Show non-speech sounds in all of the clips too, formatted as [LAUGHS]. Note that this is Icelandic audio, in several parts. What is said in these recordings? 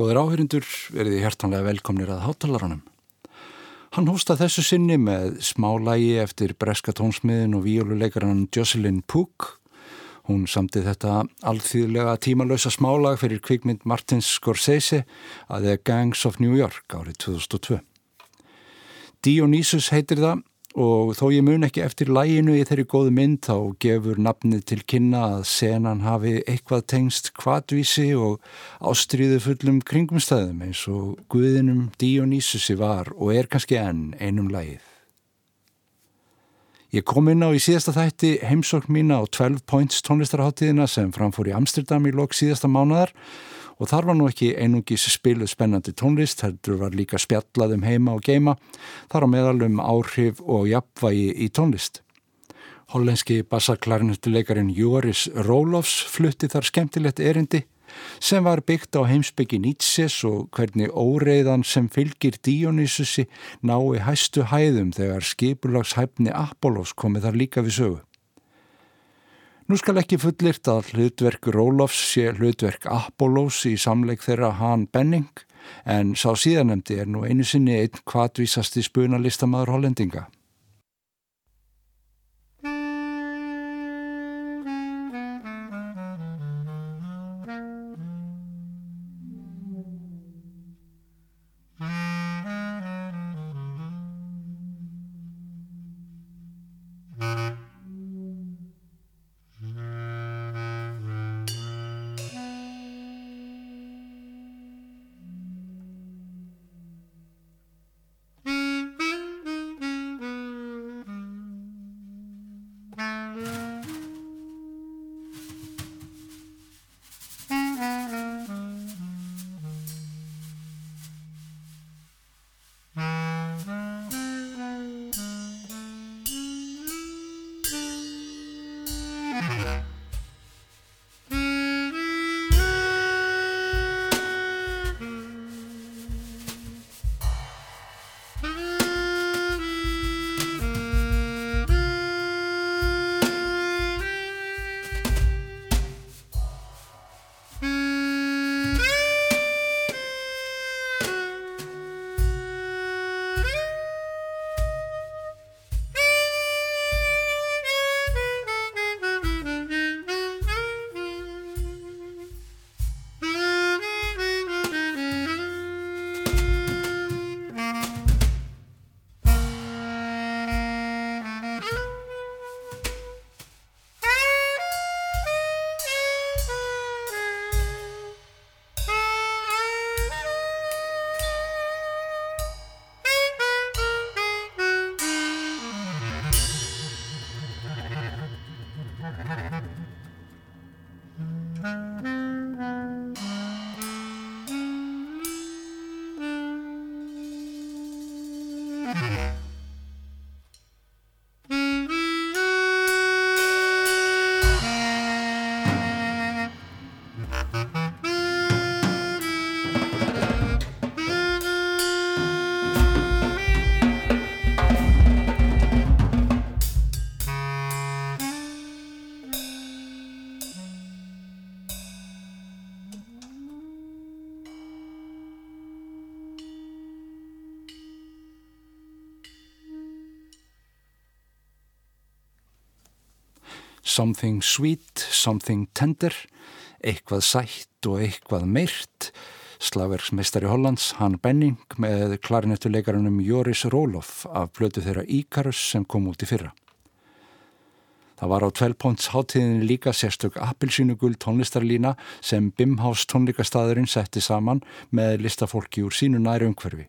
Góður áherindur verið hjertanlega velkomnir að hátalarunum. Hann hósta þessu sinni með smálægi eftir breska tónsmiðin og víoluleikaran Jocelyn Pook. Hún samtið þetta alþýðlega tímalösa smálag fyrir kvikmynd Martins Scorsese að The Gangs of New York árið 2002. Dionysus heitir það og þó ég mun ekki eftir læginu í þeirri góðu mynd þá gefur nafnið til kynna að senan hafi eitthvað tengst kvadvísi og ástriðu fullum kringumstæðum eins og Guðinum Dionysusi var og er kannski enn einum lægið. Ég kom inn á í síðasta þætti heimsókn mína á 12 Points tónlistarháttíðina sem framfór í Amsterdam í lok síðasta mánadar og þar var nú ekki einungis spiluð spennandi tónlist, heldur var líka spjallaðum heima og geima, þar á meðalum áhrif og jafnvægi í tónlist. Hollenski bassaklarnettileikarin Joris Rólofs flutti þar skemmtilegt erindi sem var byggt á heimsbyggi Nietzsches og hvernig óreiðan sem fylgir Dionysusi nái hæstu hæðum þegar skipulagshæfni Apollos komið þar líka við sögu. Nú skal ekki fullirt að hlutverk Rólofs sé hlutverk Apollos í samleik þeirra Han Benning en sá síðanemdi er nú einu sinni einn kvatvísasti spunalistamæður hollendinga. Something sweet, something tender, eitthvað sætt og eitthvað meirt, slagverksmeistari Hollands, hann Benning með klarinettuleikarunum Joris Roloff af blötu þeirra Íkarus sem kom út í fyrra. Það var á 12 ponts hátíðinni líka sérstök appilsínugul tónlistarlína sem Bimhaus tónleikastæðurinn setti saman með listafólki úr sínu næri umhverfi.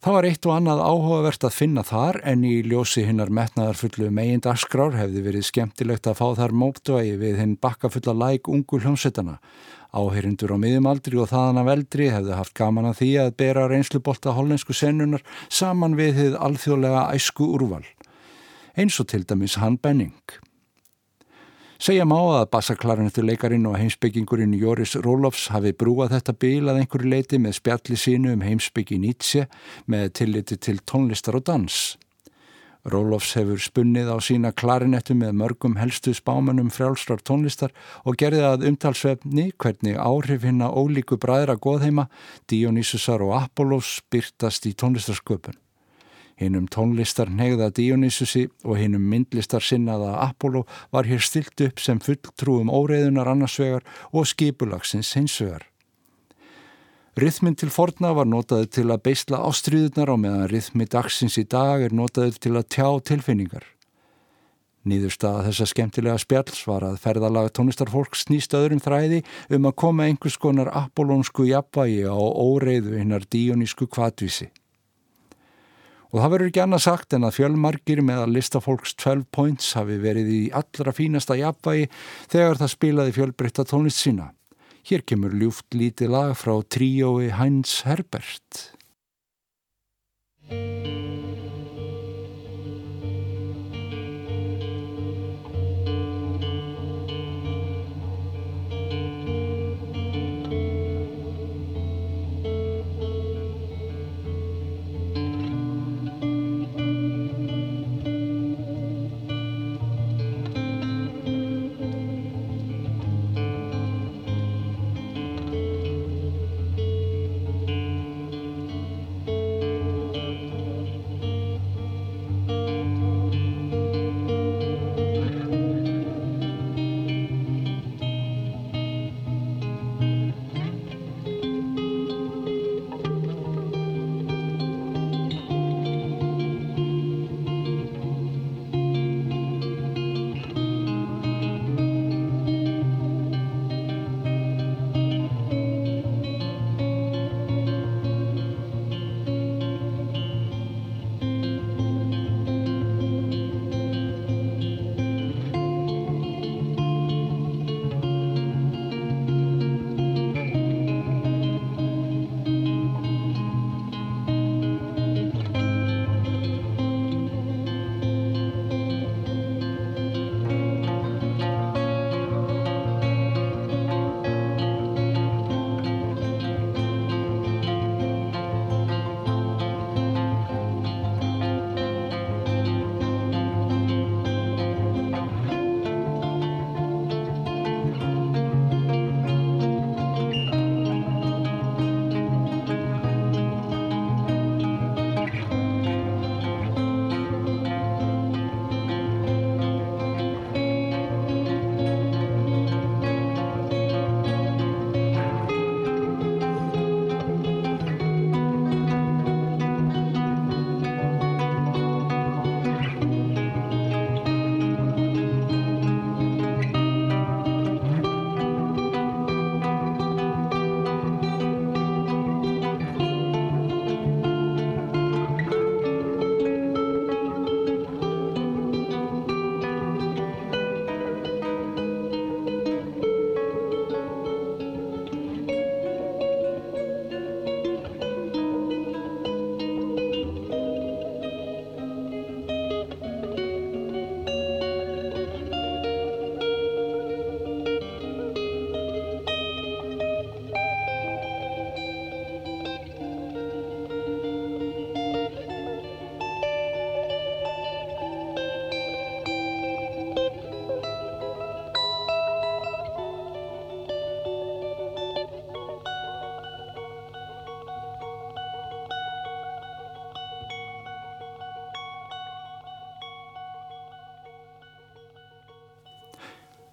Það var eitt og annað áhugavert að finna þar en í ljósi hinnar metnaðar fullu megin dagskrár hefði verið skemmtilegt að fá þar móptvægi við hinn bakkafulla læk ungu hljómsettana. Áherindur á miðjumaldri og þaðan af eldri hefði haft gaman að því að bera reynslubolta hollensku sennunar saman við þið alþjóðlega æsku úrval. Eins og til dæmis hann Benning. Segja má að bassaklarinettuleikarin og heimsbyggingurinn Joris Rólofs hafi brúað þetta bíl að einhverju leiti með spjalli sínu um heimsbyggi Nietzsche með tilliti til tónlistar og dans. Rólofs hefur spunnið á sína klarinettu með mörgum helstu spámanum frjálsrar tónlistar og gerði að umtalsvefni hvernig áhrif hinn að ólíku bræðra goðheima, Dionysusar og Apollos byrtast í tónlistarsköpun. Hinnum tónlistar negða Dionysusi og hinnum myndlistar sinnaða Apollo var hér stilt upp sem fulltrúum óreiðunar annarsvegar og skipulagsins hinsvegar. Rithminn til forna var notaði til að beisla ástriðunar á meðan rithmi dagsins í dag er notaði til að tjá tilfinningar. Nýðurstaða þessa skemmtilega spjalls var að ferðalaga tónlistarfólk snýst öðrum þræði um að koma einhvers konar apollónsku jafnvægi á óreiðu hinnar díonísku kvatvísi. Og það verður ekki annað sagt en að fjölmarkir með að lista fólks 12 points hafi verið í allra fínasta jafnvægi þegar það spilaði fjölbreytta tónlist sína. Hér kemur ljúft lítið lag frá tríói Heinz Herbert.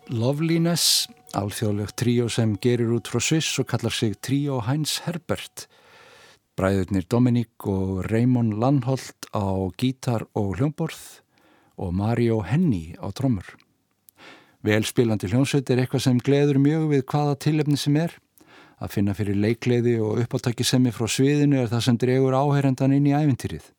Loveliness, alþjóðlegt tríó sem gerir út frá Sviss og kallar sig tríó Heinz Herbert. Bræðurnir Dominík og Raymond Landholt á gítar og hljómborð og Mario Henny á trommur. Velspilandi hljómsveit er eitthvað sem gleður mjög við hvaða tilefni sem er. Að finna fyrir leikleiði og uppáttaki semmi frá sviðinu er það sem dregur áherendan inn í ævintýrið.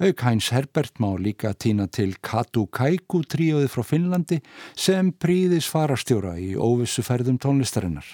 Auk Hæns Herbert má líka týna til Katu Kaiku tríóði frá Finnlandi sem príðis farastjóra í óvissuferðum tónlistarinnar.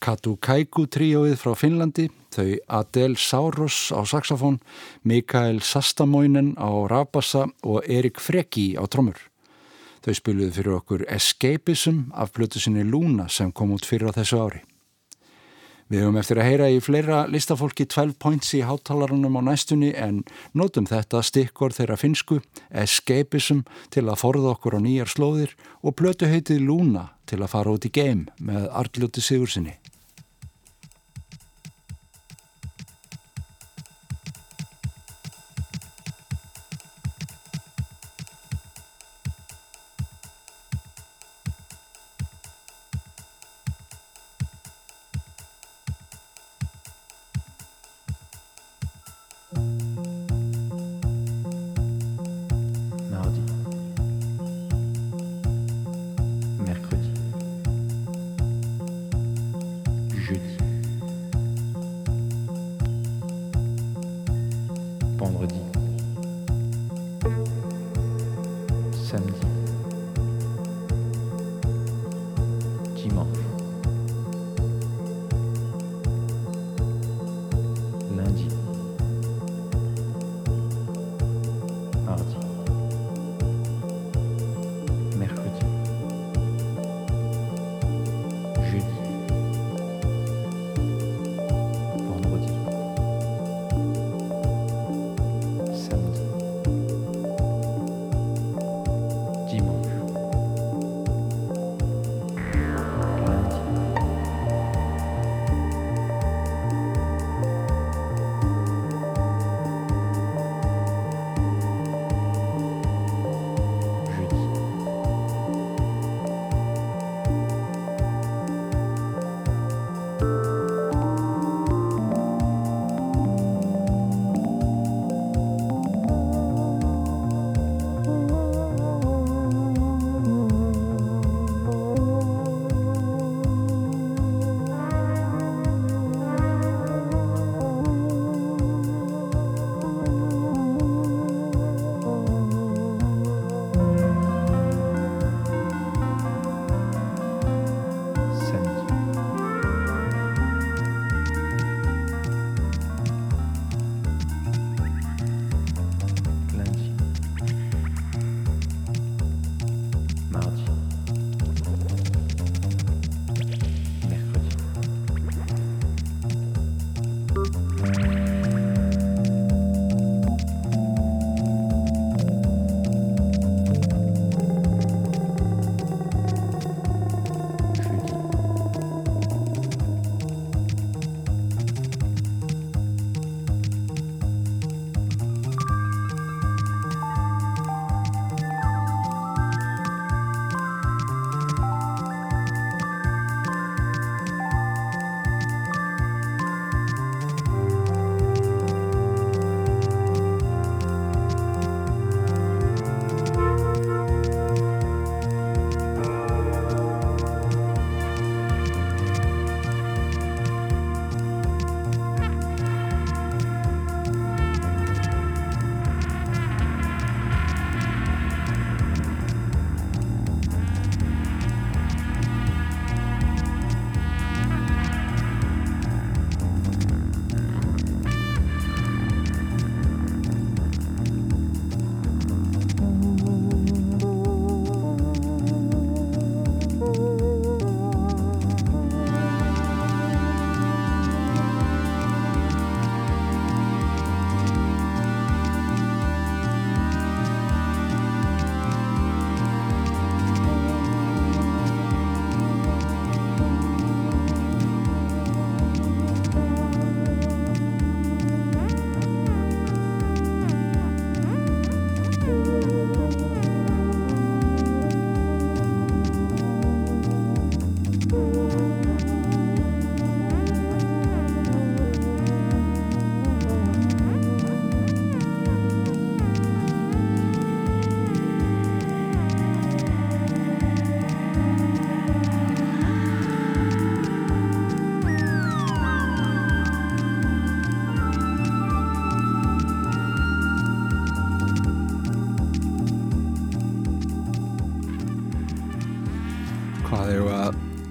Katu Kaiku tríóið frá Finnlandi, þau Adel Sauros á saxofón, Mikael Sastamoinen á rabassa og Erik Freki á trommur. Þau spiluði fyrir okkur Escapism af blötu sinni Luna sem kom út fyrir á þessu ári. Við höfum eftir að heyra í fleira listafólki 12 points í háttalarunum á næstunni en nótum þetta stikkor þeirra finsku, escapism til að forða okkur á nýjar slóðir og blötu heitið Luna til að fara út í geim með Arljóti Sigursinni.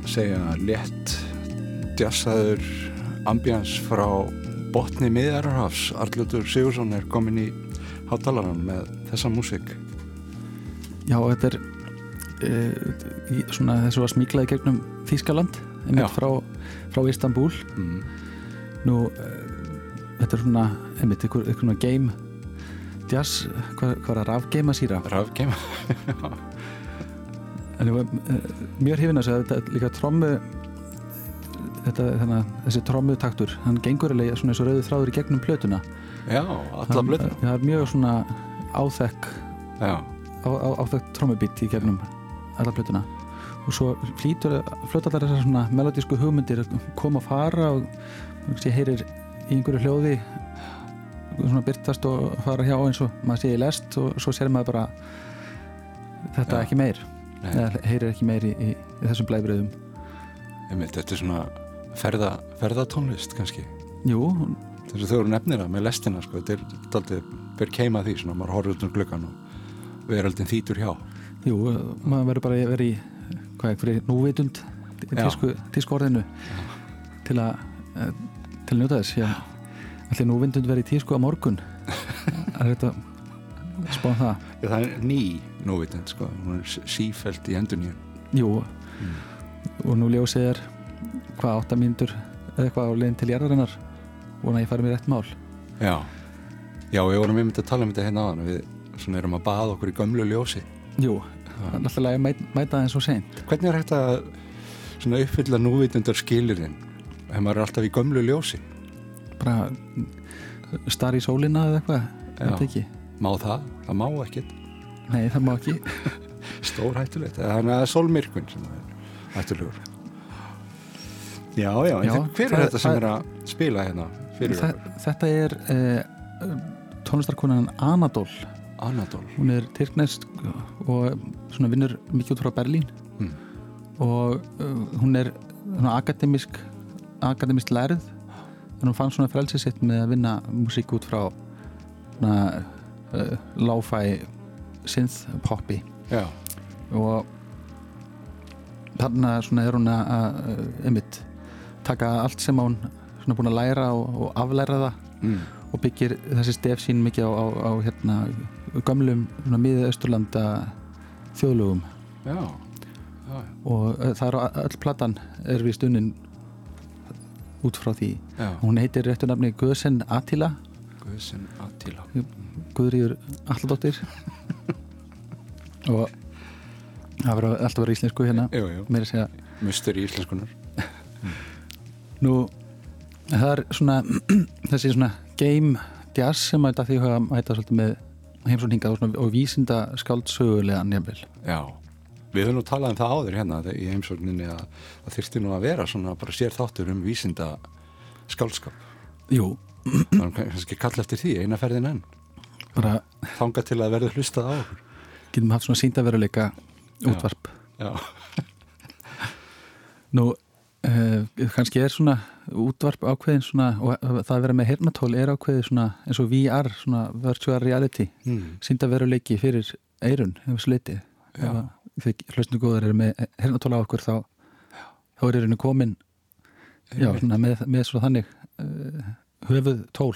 Segja létt djassaður ambjans frá botni miðararhafs Arljótur Sigursson er komin í hátalaran með þessa músik Já, þetta er e, svona þessu var smíklaði gegnum Þískaland einmitt frá, frá Istanbul mm. nú e, þetta er svona einmitt eitthvað, eitthvað game jazz, hvað, hvað er það, rafgeima síra? [LAUGHS] Rafgeima, já En var mjög hrifin að segja þetta líka trommu þetta, þannig, þessi trommutaktur hann gengur eða svona eins og rauðu þráður í gegnum plötuna. Já, alla plötuna. Það er mjög svona áþekk á, á, áþekk trommubít í gegnum alla plötuna. Og svo flýtur flötallar þessar svona melodísku hugmyndir koma að fara og ég heyrir í einhverju hljóði svona byrtast og fara hjá eins og maður sé í lest og svo ser maður bara þetta Já. ekki meir eða heyrir ekki meir í, í, þessum blæbriðum Þetta er svona ferða, ferðatónlist kannski. Jú. Þess að þau eru nefnir það með lestina sko. þetta er alltaf ber keima því svona, maður horfður út um glöggan og veröldin þýtur hjá. Jú, maður verður bara að vera í hvað er fyrir núvitund tísku, tísku orðinu Já. til að eh, til að njóta þess. Allir núvitund verður í tísku á morgun? [LAUGHS] Er þetta spáð um það. Já, það er ný núvitund sko, hún er sífælt í endun Jú mm. og nú ljósið er hvað 8 mínútur eða eitthvað á leginn til jærarinnar þannig að ég fari mér rétt mál. Já, já við vorum einmitt að tala um þetta hérna á hann við svona erum að baða okkur í gömlu ljósi. Jú, það er alltaf að mæta, mæta það eins og seint. Hvernig er þetta svona uppfylla núvitundar skilirinn ef maður er alltaf í gömlu ljósi? Bara starri í sólina eða eitthvað, þetta ekki. Má það? Það má ekkit Nei, það má ekki. [LAUGHS] Stór hættulegt, þannig að er sólmyrkvinn sem það er hættulegur. Já, já, já hver er þetta sem er að spila hérna? Þetta er eh, tónlistarkonan Anadol. Anadol. Hún er tyrknest og svona vinnur mikið út frá Berlín. Mm. og uh, hún er svona akademisk akademisk lærið en hún fann svona frelsið sitt með að vinna músík út frá svona uh, láfæ synth poppi og þarna er hún að einmitt taka allt sem hún er búin að læra og, og aflæra það mm. og byggir þessi stef sín mikið á, á, á hérna, gamlum miðið austurlanda þjóðlugum já, já. og það er all platan er við stunnin út frá því. Já. hún heitir réttu nafni Guðsen Attila. Guðsen Attila. Guðrýður Alladóttir [LAUGHS] og það verður alltaf verið íslensku hérna meira segja mustur í íslenskunar [LAUGHS] nú það er svona [CLEARS THROAT] þessi svona game jazz sem mæta því að mæta svolítið með heimsókninga og, og vísinda skaldsögulega nefnvel já Við höfum nú talað um það áður hérna í heimsókninni að það þurfti nú að vera svona bara sér þáttur um vísinda skálskap. Jú. Það er kannski kall eftir því, eina ferðin enn. Bara þanga til að verða hlustað á okkur. Getum haft svona síndaveruleika útvarp já, já. [LAUGHS] Nú uh, kannski er svona útvarp ákveðin svona og það að vera með hernatól er ákveðin svona eins og VR svona virtual reality mm. sínda veruleiki fyrir eirun hefur slitið þegar hlustinu góðar eru með hernatól á okkur þá þá er eirinu komin já, svona, með, með svona þannig uh, höfuð tól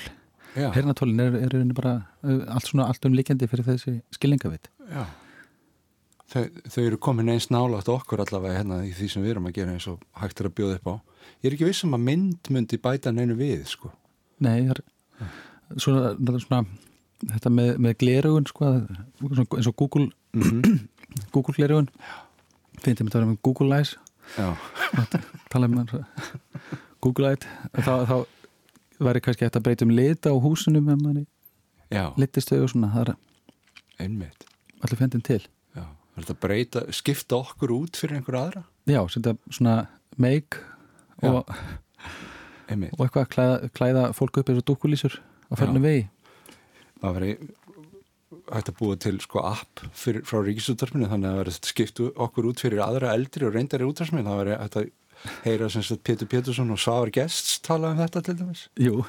hernatólin er eirinu bara uh, allt svona allt um líkjandi fyrir þessi skilningavit Já. Þau, þau eru komin eins nálátt okkur allavega hérna í því sem við erum að gera eins og hægt er að bjóða upp á. Ég er ekki vissum að mynd myndi bæta neinu við sko. Nei, það er svona, svona þetta með, með glerugun sko eins og Google mm -hmm. [CLEARS THROAT] Google glerugun finnst ég með að vera með Google Eyes? Tala um Google Eyes þá, þá væri kannski eftir að breyta um lita á húsunum ef manni litist þau og svona það er einmitt allir fendin til Er þetta breyta, skipta okkur út fyrir einhverja aðra? Já, setja svona meik og, og eitthvað klæða, klæða fólk upp eins og dúkulísur á ferðinu vegi. Það veri hægt að búa til sko app fyrir, frá ríkisúttarpinu þannig að það veri skipt okkur út fyrir aðra eldri og reyndari úttarpinu. Það veri hægt að heyra sem sagt Pétur Pétursson og Svavar Gests tala um þetta til dæmis. Jú,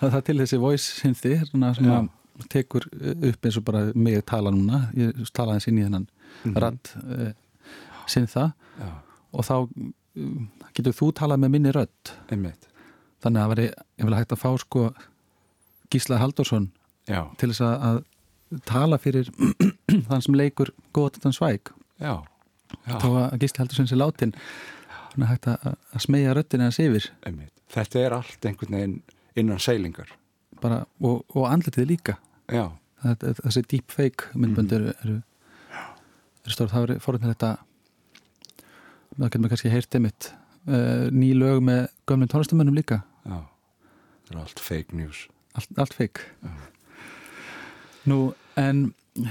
það er til þessi voice synthi svona sem að tekur upp eins og bara mig tala núna, ég talaði eins inn í þennan mm -hmm. rand uh, sinn það. Já. og þá getur þú talað með minni rödd? Einmitt. Þannig að það veri, ég vil hægt að fá sko Gísla Haldursson já, til þess að, að tala fyrir [CLEARS THROAT] þann sem leikur góðan svæk. Já, já, þó að Gísli Haldursson sé látin að hægt að, að smegja röddina hans yfir? Einmitt. Þetta er allt einhvern veginn innan seilingar. Bara, og, og andletið líka. Já, þetta, þessi deepfake myndbönd eru, eru, eru stór, það er fórhundin þetta það getur maður kannski heyrt einmitt uh, ný lög með gömlum tónlistamönnum líka. Já. Það er allt fake news. Allt, allt fake. Nú en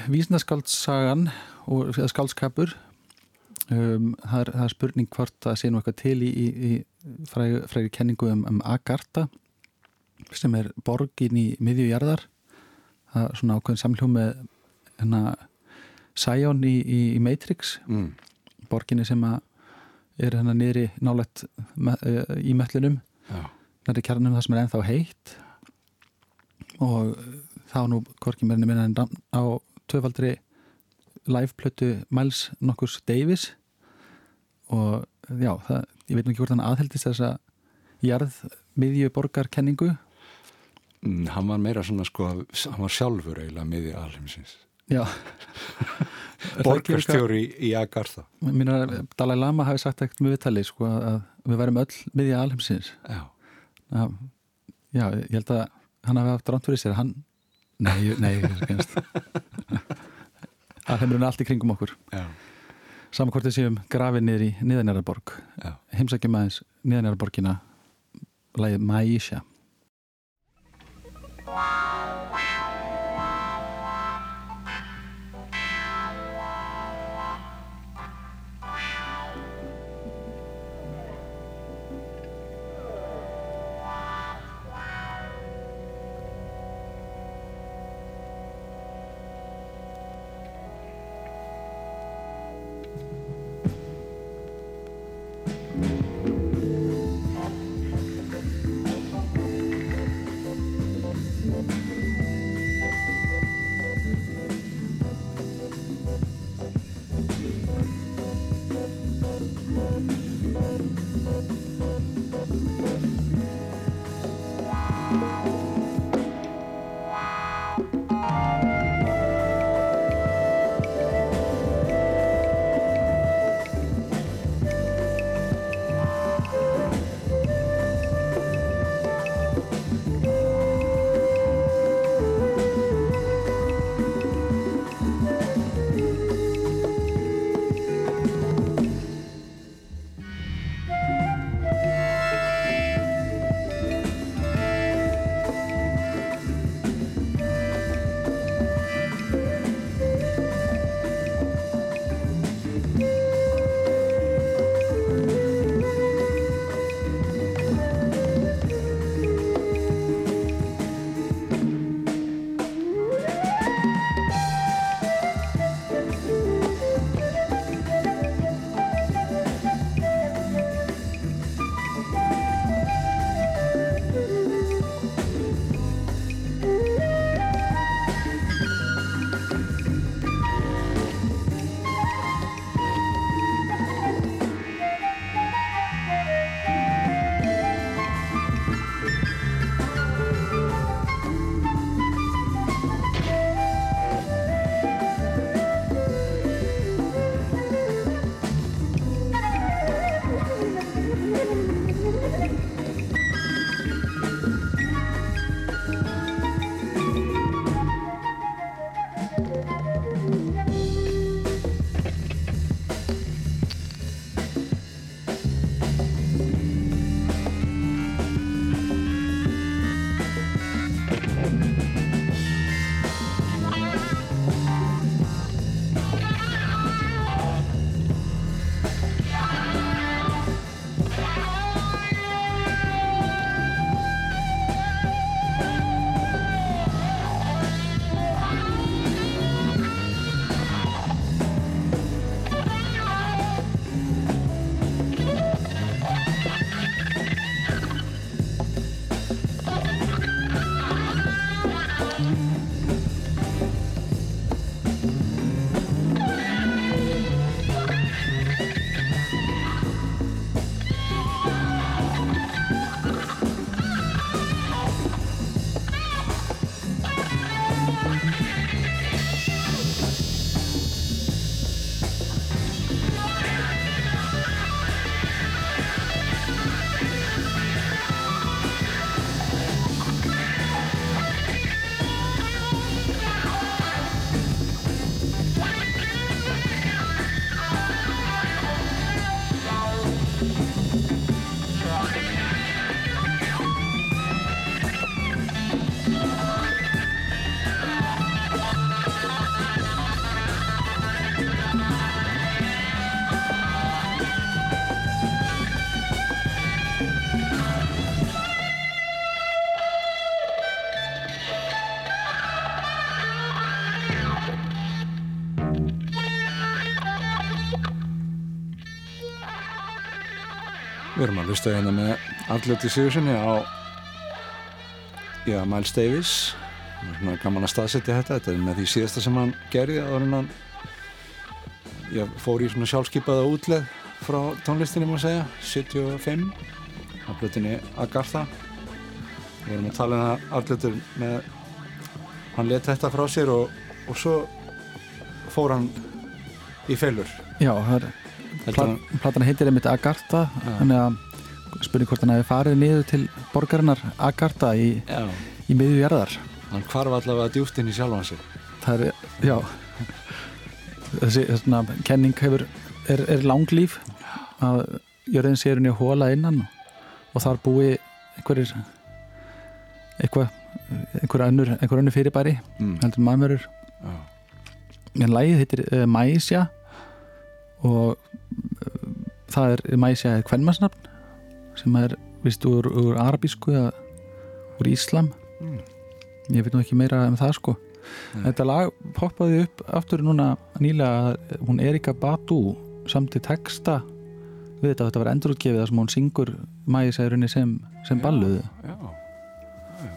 vísnarskaldsagan og skaldskapur um, það, er, það er spurning hvort það sé nú eitthvað til í, í, í frægi kenningu um, um Agartha sem er borgin í miðjujarðar það er svona ákveðin samljóm með hérna Sion í, í, í Matrix. Mm. borginni sem að er hérna niðri nálægt me, uh, í möllunum já, næri kjarnum það sem er ennþá heitt. Og þá nú hvorki mér minna á tvöfaldri liveplötu Miles Nokkus Davis. Og já, það, ég veit nú ekki hvort hann aðheldist þessa jarð miðju borgarkenningu. Mm, hann var meira svona sko hann var sjálfur eiginlega miði alheimsins. Já. [LAUGHS] Borgarstjóri í Agartha Mín að Dalai Lama hafi sagt ekkert með viðtali sko að við værum öll miðja alheimsins. Já, að, já, ég held að hann hafi haft ránt fyrir sér. Hann, nei, nei ég er [LAUGHS] kennst alheimurinn er allt í kringum okkur. Já, saman hvort við séum grafið niður í niðanjaraborg heimsækjum aðeins niðanjaraborgina lagið Maisha Thank erum að hlusta hérna með Arljóti Sigurssoni á já, Miles Davis. Svona gaman að staðsetja þetta. Þetta er með því síðasta sem hann gerði áður en hann já, fór í svona sjálfskeipaða útleð frá tónlistinni má segja 75 á blutinni Agartha. Við erum að tala um það Arljótur með hann let þetta frá sér og, og svo fór hann í feilur. Já, það er Plat, Platan heitir einmitt Agartha þannig að spurning hvort hann hefði farið niður til borgarinnar Agartha í, í miðjújarðar Hann kvarf allavega djúft inn í sjálfan sig. Það er, já. Þessi svona, kenning hefur er, er langlýf að jörðin sé henni hóla innan og þar búi einhverjir eitthvað einhver önnur, einhver önnur fyrirbæri mm. heldur maðurur en lægið heitir uh, Mæsja og það er Mæsja er kvenmarsnafn sem er vist úr, úr arabísku eða úr Íslam mm. ég veit nú ekki meira um það sko Nei. þetta lag poppaði upp aftur núna nýlega að hún Erika Badu samti texta við þetta þetta var endurútgefið þar sem hún syngur Mæsjærunni sem, sem balluðu já, já, já.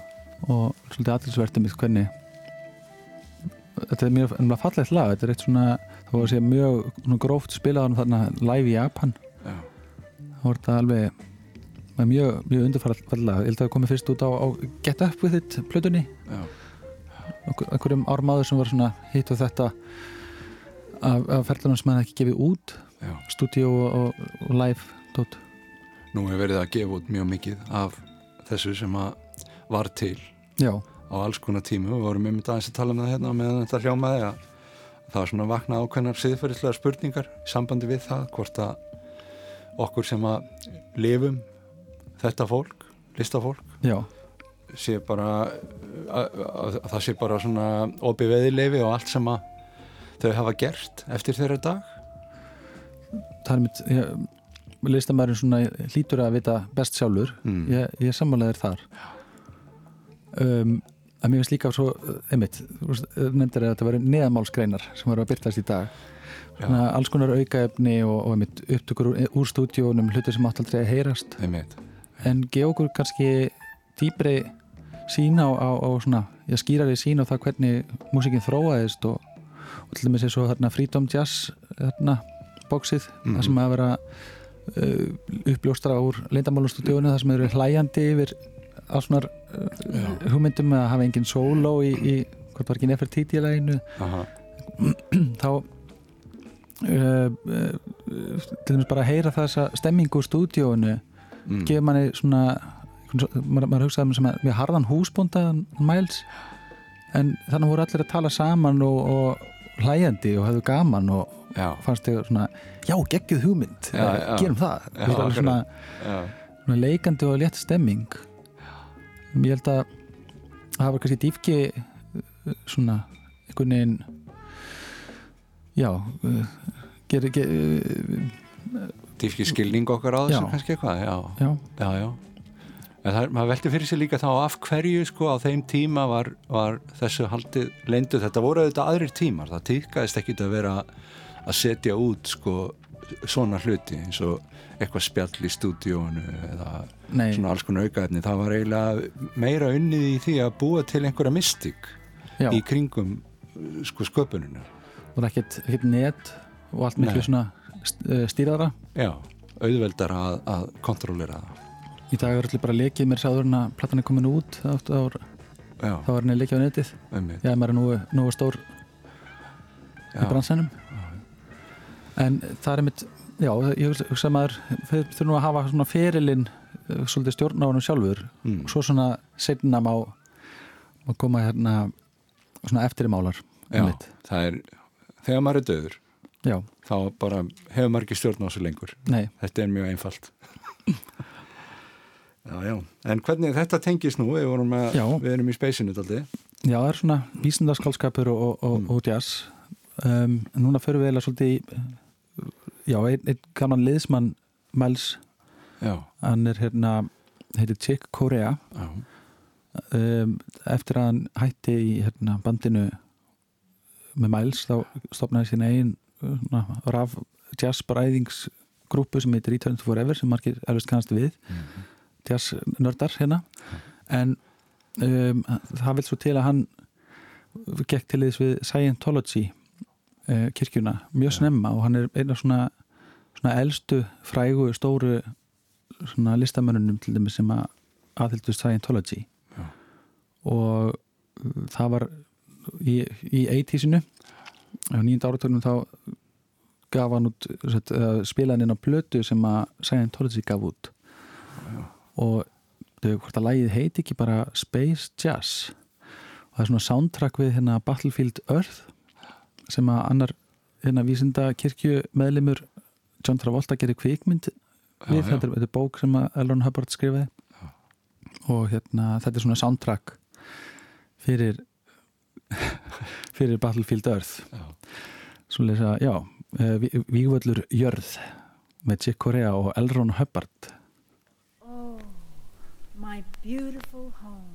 og svolítið aðtilsvertið mitt hvernig þetta er mjög fallegt lag þetta er eitt svona það að segja mjög gróft spilaðan þarna live í Japan. Þá var þetta alveg mjög, mjög undarfallega ég held að það komi fyrst út á, á Get Up With It plötunni. Einhverjum ármaður sem var svona hitt og þetta af, af ferðunum sem hann ekki gefið út. Stúdíu og, og, live dot. Nú hefur verið að gefa út mjög mikið af þessu sem var til Já. á alls konar tímu og við vorum um þetta aðeins að tala um það hérna meðan þetta hljómaði að það var svona vakna ákveðnar siðferðislega spurningar í sambandi við það hvort að okkur sem að lifum þetta fólk, listafólk Já. sé bara að, að, að það sé bara svona opið veðilefi og allt sem að þau hafa gert eftir þeirra dag Það er mitt listamærin svona hlítur að vita best sjálfur mm. ég, ég sammálaðir þar um, að mér finnst líka svo, einmitt nefndir að þetta verður neðamálskreinar sem verður að byrtast í dag svona alls konar aukaefni og, og einmitt upptökur úr, úr stúdíónum hlutir sem átt aldrei að heyrast einmitt. en gefa okkur kannski dýbri sín á, á, á svona, já skýrari sín á það hvernig músikinn þróaðist og, og til dæmis er svo þarna Freedom Jazz þarna bóksið mm -hmm. það sem að vera uh, uppljóstra úr leindamálustúdíónu það sem eru hlæjandi yfir á svona uh, hugmyndum að hafa engin solo í, í hvort var ekki Nefertiti-læginu [CLEARS THROAT] þá uh, uh, til dæmis bara að heyra þessa stemmingu úr stúdíónu mm. gefur manni svona maður, maður hugsaði sem að við harðan húsbúndaðan mæls. En þannig voru allir að tala saman og, og hlæjandi og hefðu gaman og já. fannst þau svona já, geggið hugmynd, já, já. gerum það. Svona, svona leikandi og létt stemming ég held að það var kannski dýfki svona einhvern veginn já ger, ger, dýfki skilning okkar á þessu kannski eitthvað já, já, já en það, maður veldi fyrir sig líka þá af hverju sko á þeim tíma var, var þessu haldið leindu þetta voru auðvitað aðrir tímar, það týrkaðist ekki að vera að setja út sko svona hluti eins og eitthvað spjall í stúdíónu eða Nei. svona alls konar aukaðni það var eiginlega meira unnið í því að búa til einhverja mystik Já. í kringum sko sköpuninu og það er ekkert, ekkert net og allt miklu Nei. svona eh, stýraðara Já, auðveldara að, að kontrollera það. Í dag er allir bara lekið mér sáður en að platan er komin út þá er henni lekið á netið. Já, maður er nú, nú stór Já. í bransanum en það er mitt já, ég hugsa maður þurfum að hafa svona ferilinn eh, svolítið stjórn á hann sjálfur mm. og svo svona setna má, má koma hérna svona eftirmálar Já, það er þegar maður er döður já. þá bara hefur maður ekki stjórn á þessu lengur Nei. þetta er mjög einfalt [LAUGHS] Já, já, en hvernig þetta tengis nú, við, að, við erum í speysinu alltaf Já, það er svona vísindarskálskapur og, og, mm. og jazz um, núna förum við eða svolítið í já, einn ein gaman liðsmann Mels hann er hérna heitir Chick Corea. Um, eftir að hann hætti í hérna, bandinu með Mels þá stopnaði sín einn raf jazz bræðings grúpu sem heitir Return to Forever sem margir erfist kannast við. Mm -hmm. jazz nördar hérna en um, það vil svo til að hann gekk til þess við Scientology uh, kirkjuna mjög snemma og hann er eina svona, svona eldstu frægu stóru svona listamörnunum til dæmis sem að aðhildu Scientology Já. og það var í, í 80'sinu á nýjunda áratögnum þá gaf hann út spilaðin inn á blötu sem að Scientology gaf út Já. og þau hvort að lægið heiti ekki bara Space Jazz og það er svona soundtrack við hérna Battlefield Earth sem að annar hérna vísinda kirkju meðlimur John Travolta gerir kvikmynd við, já, þetta, er, þetta er bók sem að Elron Hubbard skrifaði. Já. og hérna þetta er svona soundtrack fyrir [LAUGHS] fyrir Battlefield Earth. Svona lesa, já eh, Vígvöldur Jörð með Chick Corea og Elron Hubbard. Oh, my beautiful home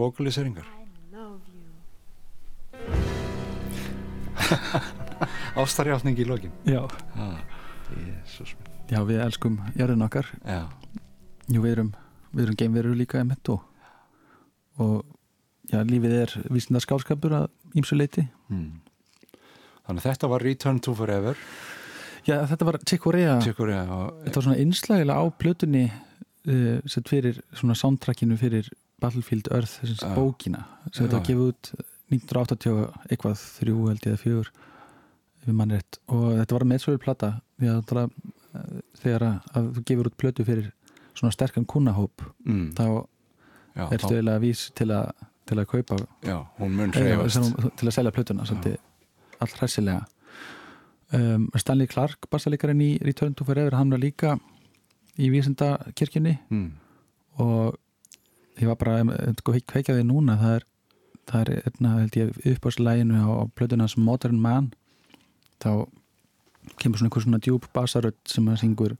vokaliseringar [LAUGHS] Ástarjáfning í lokin. Já. Ah, Já, við elskum jörðin okkar. Já. Jú, við erum, við erum geimverur líka emitt og, og já, lífið er vísindar skálskapur að ímsu leiti hmm. Þannig að þetta var Return to Forever. Já, þetta var Corea. Og, Þetta var svona einslægilega á plötunni uh, sett fyrir svona soundtrackinu fyrir Battlefield Earth, þessins uh, bókina sem þetta var gefið út 1980 eitthvað þrjú held ég eða fjögur við mann rétt. Og þetta var meðsverður plata því að tala, þegar að, að þú gefur út plötu fyrir svona sterkan kunnahóp mm. þá Já, ertu eiginlega vís til að til að kaupa Já, til að selja plötuna allt hræsilega um, Stanley Clark bassalikarinn í Return to Forever hann var líka í vísendakirkjunni mm. og ég var bara sko, kveikjaði núna það er, það er einna, held ég, uppáðslæginu á plötunans Modern Man þá kemur svona einhver svona djúb basarödd sem að syngur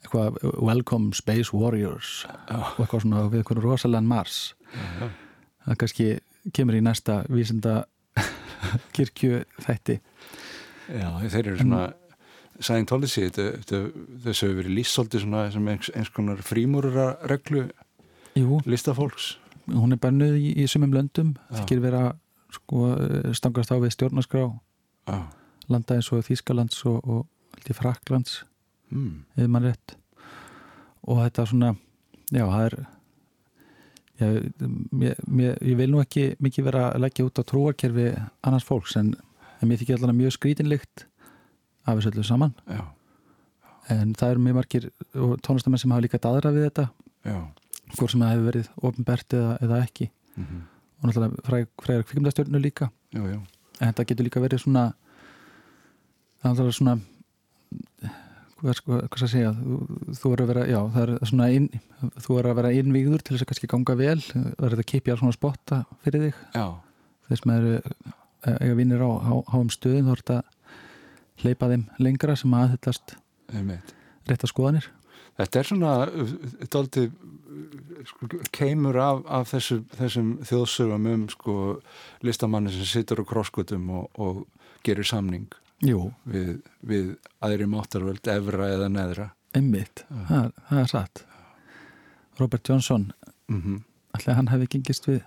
eitthvað Welcome Space Warriors Já. og eitthvað svona við eitthvað rosalega Mars Já. það kannski kemur í næsta vísinda [LAUGHS] kirkju þætti Já, þeir eru svona Scientology, þetta- þetta- þessu hefur verið lýst svolítið svona eins, konar frímúrura reglu Jú, listafólks hún er bannuð í, í sumum löndum. Þykir vera sko, stangast á við stjórnarskrá. Já, landa eins og Þýskalands og, og Fraklands mm. eða mann rétt. Og þetta svona já, það er já, mér, mér, ég vil nú ekki mikið vera að leggja út á trúakerfi annars fólks en, en mér þykir allan mjög skrítinlikt af þessu öllu saman. Já, en það eru mjög margir tónlistamenn sem hafa líka daðra við þetta. Já hvort sem það hefur verið ofnbært eða, eða ekki. Mm og náttúrulega fræg, frægar kvikmdastjörnu líka. Já, já, en þetta getur líka verið svona það er náttúrulega svona hvað, sko, hvað skal ég segja? Þú, þú er að vera, já, það er svona inn, þú er að vera innvíður til þess að kannski ganga vel það er að kipja svona spotta fyrir þig. Já, þess með eru eh, eiga vinnir á há- háum stöðum þá er þetta að hleypa þeim lengra sem aðhyllast einmitt. rétta skoðanir Þetta er svona dálítið sko, keimur af, af þessu, þessum þjóðsögum um sko, listamanni sem situr á krosskutum og, og gerir samning við, við aðri máttarvöld, evra eða neðra. Einmitt, það, það er satt. Robert Johnson mm -hmm. ætlaði hann hefði gengist við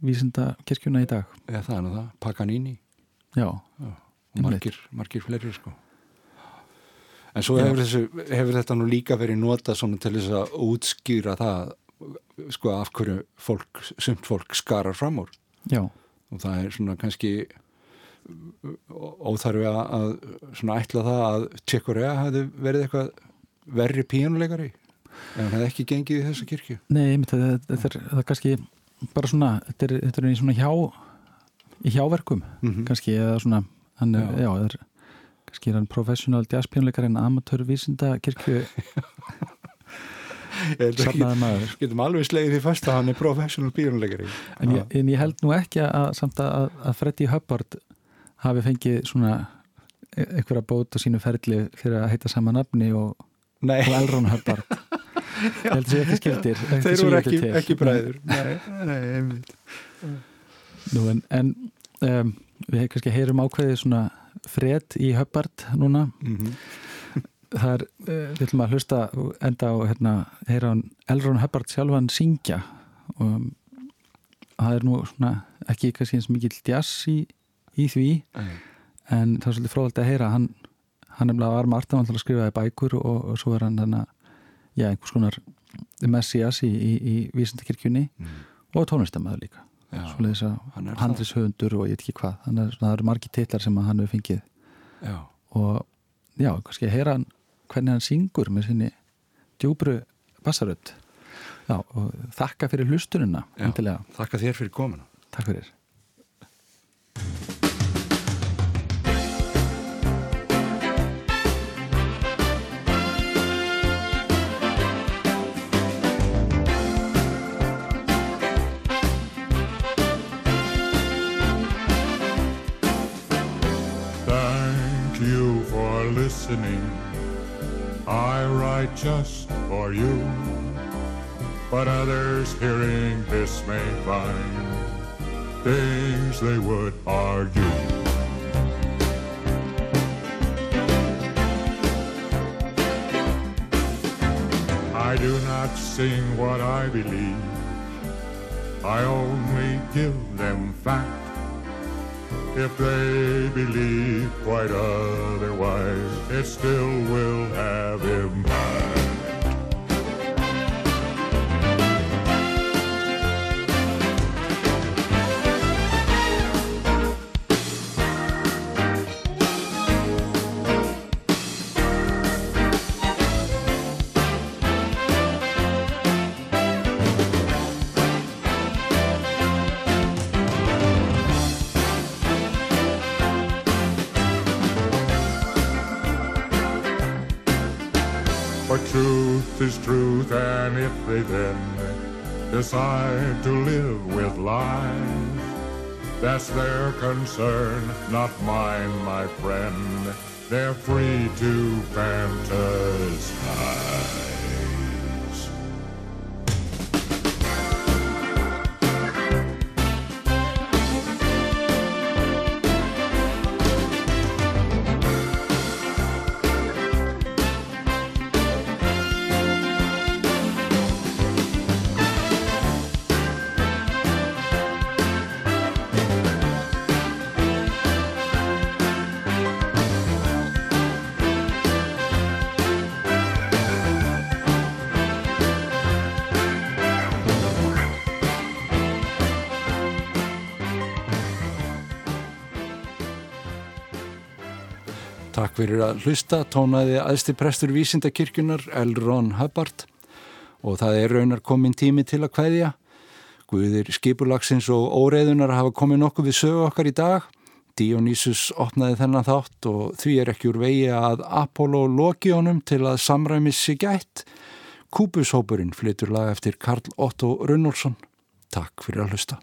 vísinda kirkjuna í dag? Eða það er það, Paganini. Já, og Einmitt. margir, margir fleiri sko en svo hefur, þessu, hefur þetta nú líka verið svona til þess að útskýra það sko af hverju fólk, sumt fólk skarar fram úr já, og það er svona kannski óþarfi að, svona ætla það að Tjekkorea hefði verið eitthvað verri pínuleikari en hann hefði ekki gengið í þessa kirkju Nei, það, þetta er, það er kannski bara svona, þetta er, þetta er í svona hjá í hjáverkum, Mhm. kannski eða svona, hann Já. já, það er kannski er hann professional jazzpjónleikar en amatörvísinda kirkju [LAUGHS] safnaði maður. getum alveg slegið því fast að hann er professional pínuleikari en en ég held nú ekki að samt að, að Freddy Hubbard hafi fengið svona e- einhverja bót á sínu ferli fyrir að heita sama nafni og, og Elrond Hubbard. [LAUGHS] Ég held þessi ekki skildir þeir voru ekki, ekki bræður. Nei, nei, einmitt. Nú, en, en um, við kannski heyrum ákveðið svona fred í Hubbard núna. Mm það er, uh, við ætlum að hlusta enda á hérna, heyra hann Elrond Hubbard sjálfan syngja. Og það er nú svona ekki kannski eins mikill jazz í, í því en það er svolítið fróðald að heyra hann, hann nefnilega var með artan að skrifaði bækur og, og svo er hann þannig að já, einhvers konar messias í, í, í vísendakirkjunni Mm. og tónlistamæður líka svoleiðis að er handrishöfundur og ég veit ekki hvað. Þannig að það eru margi titlar sem hann hefur fengið. Já, og já, kannski að heyra hann hvernig hann syngur með sinni djúbru bassarödd. Já, og þakka fyrir hlustununa þakka þér fyrir komuna. Takk fyrir Write just for you. But others hearing this may find things they would argue. I do not sing what I believe. I only give them fact. If they believe quite otherwise, it still will have impact. Is truth, and if they then decide to live with lies, That's their concern, not mine, my friend. They're free to fantasize. Takk fyrir að hlusta, tónaði aðsti prestur vísindakirkjunar Elron Hubbard og það er raunar komin tími til að hvaðja. Guðir skipulagsins og óreiðunar hafa komið nokkuð við sögu okkar í dag. Dionysus opnaði þennan þátt og því er ekki úr vegi að Apollo loki honum til að samræmis sig gætt. Kúbushópurinn flytur lag eftir Karl Otto Runnolfsson. Takk fyrir að hlusta.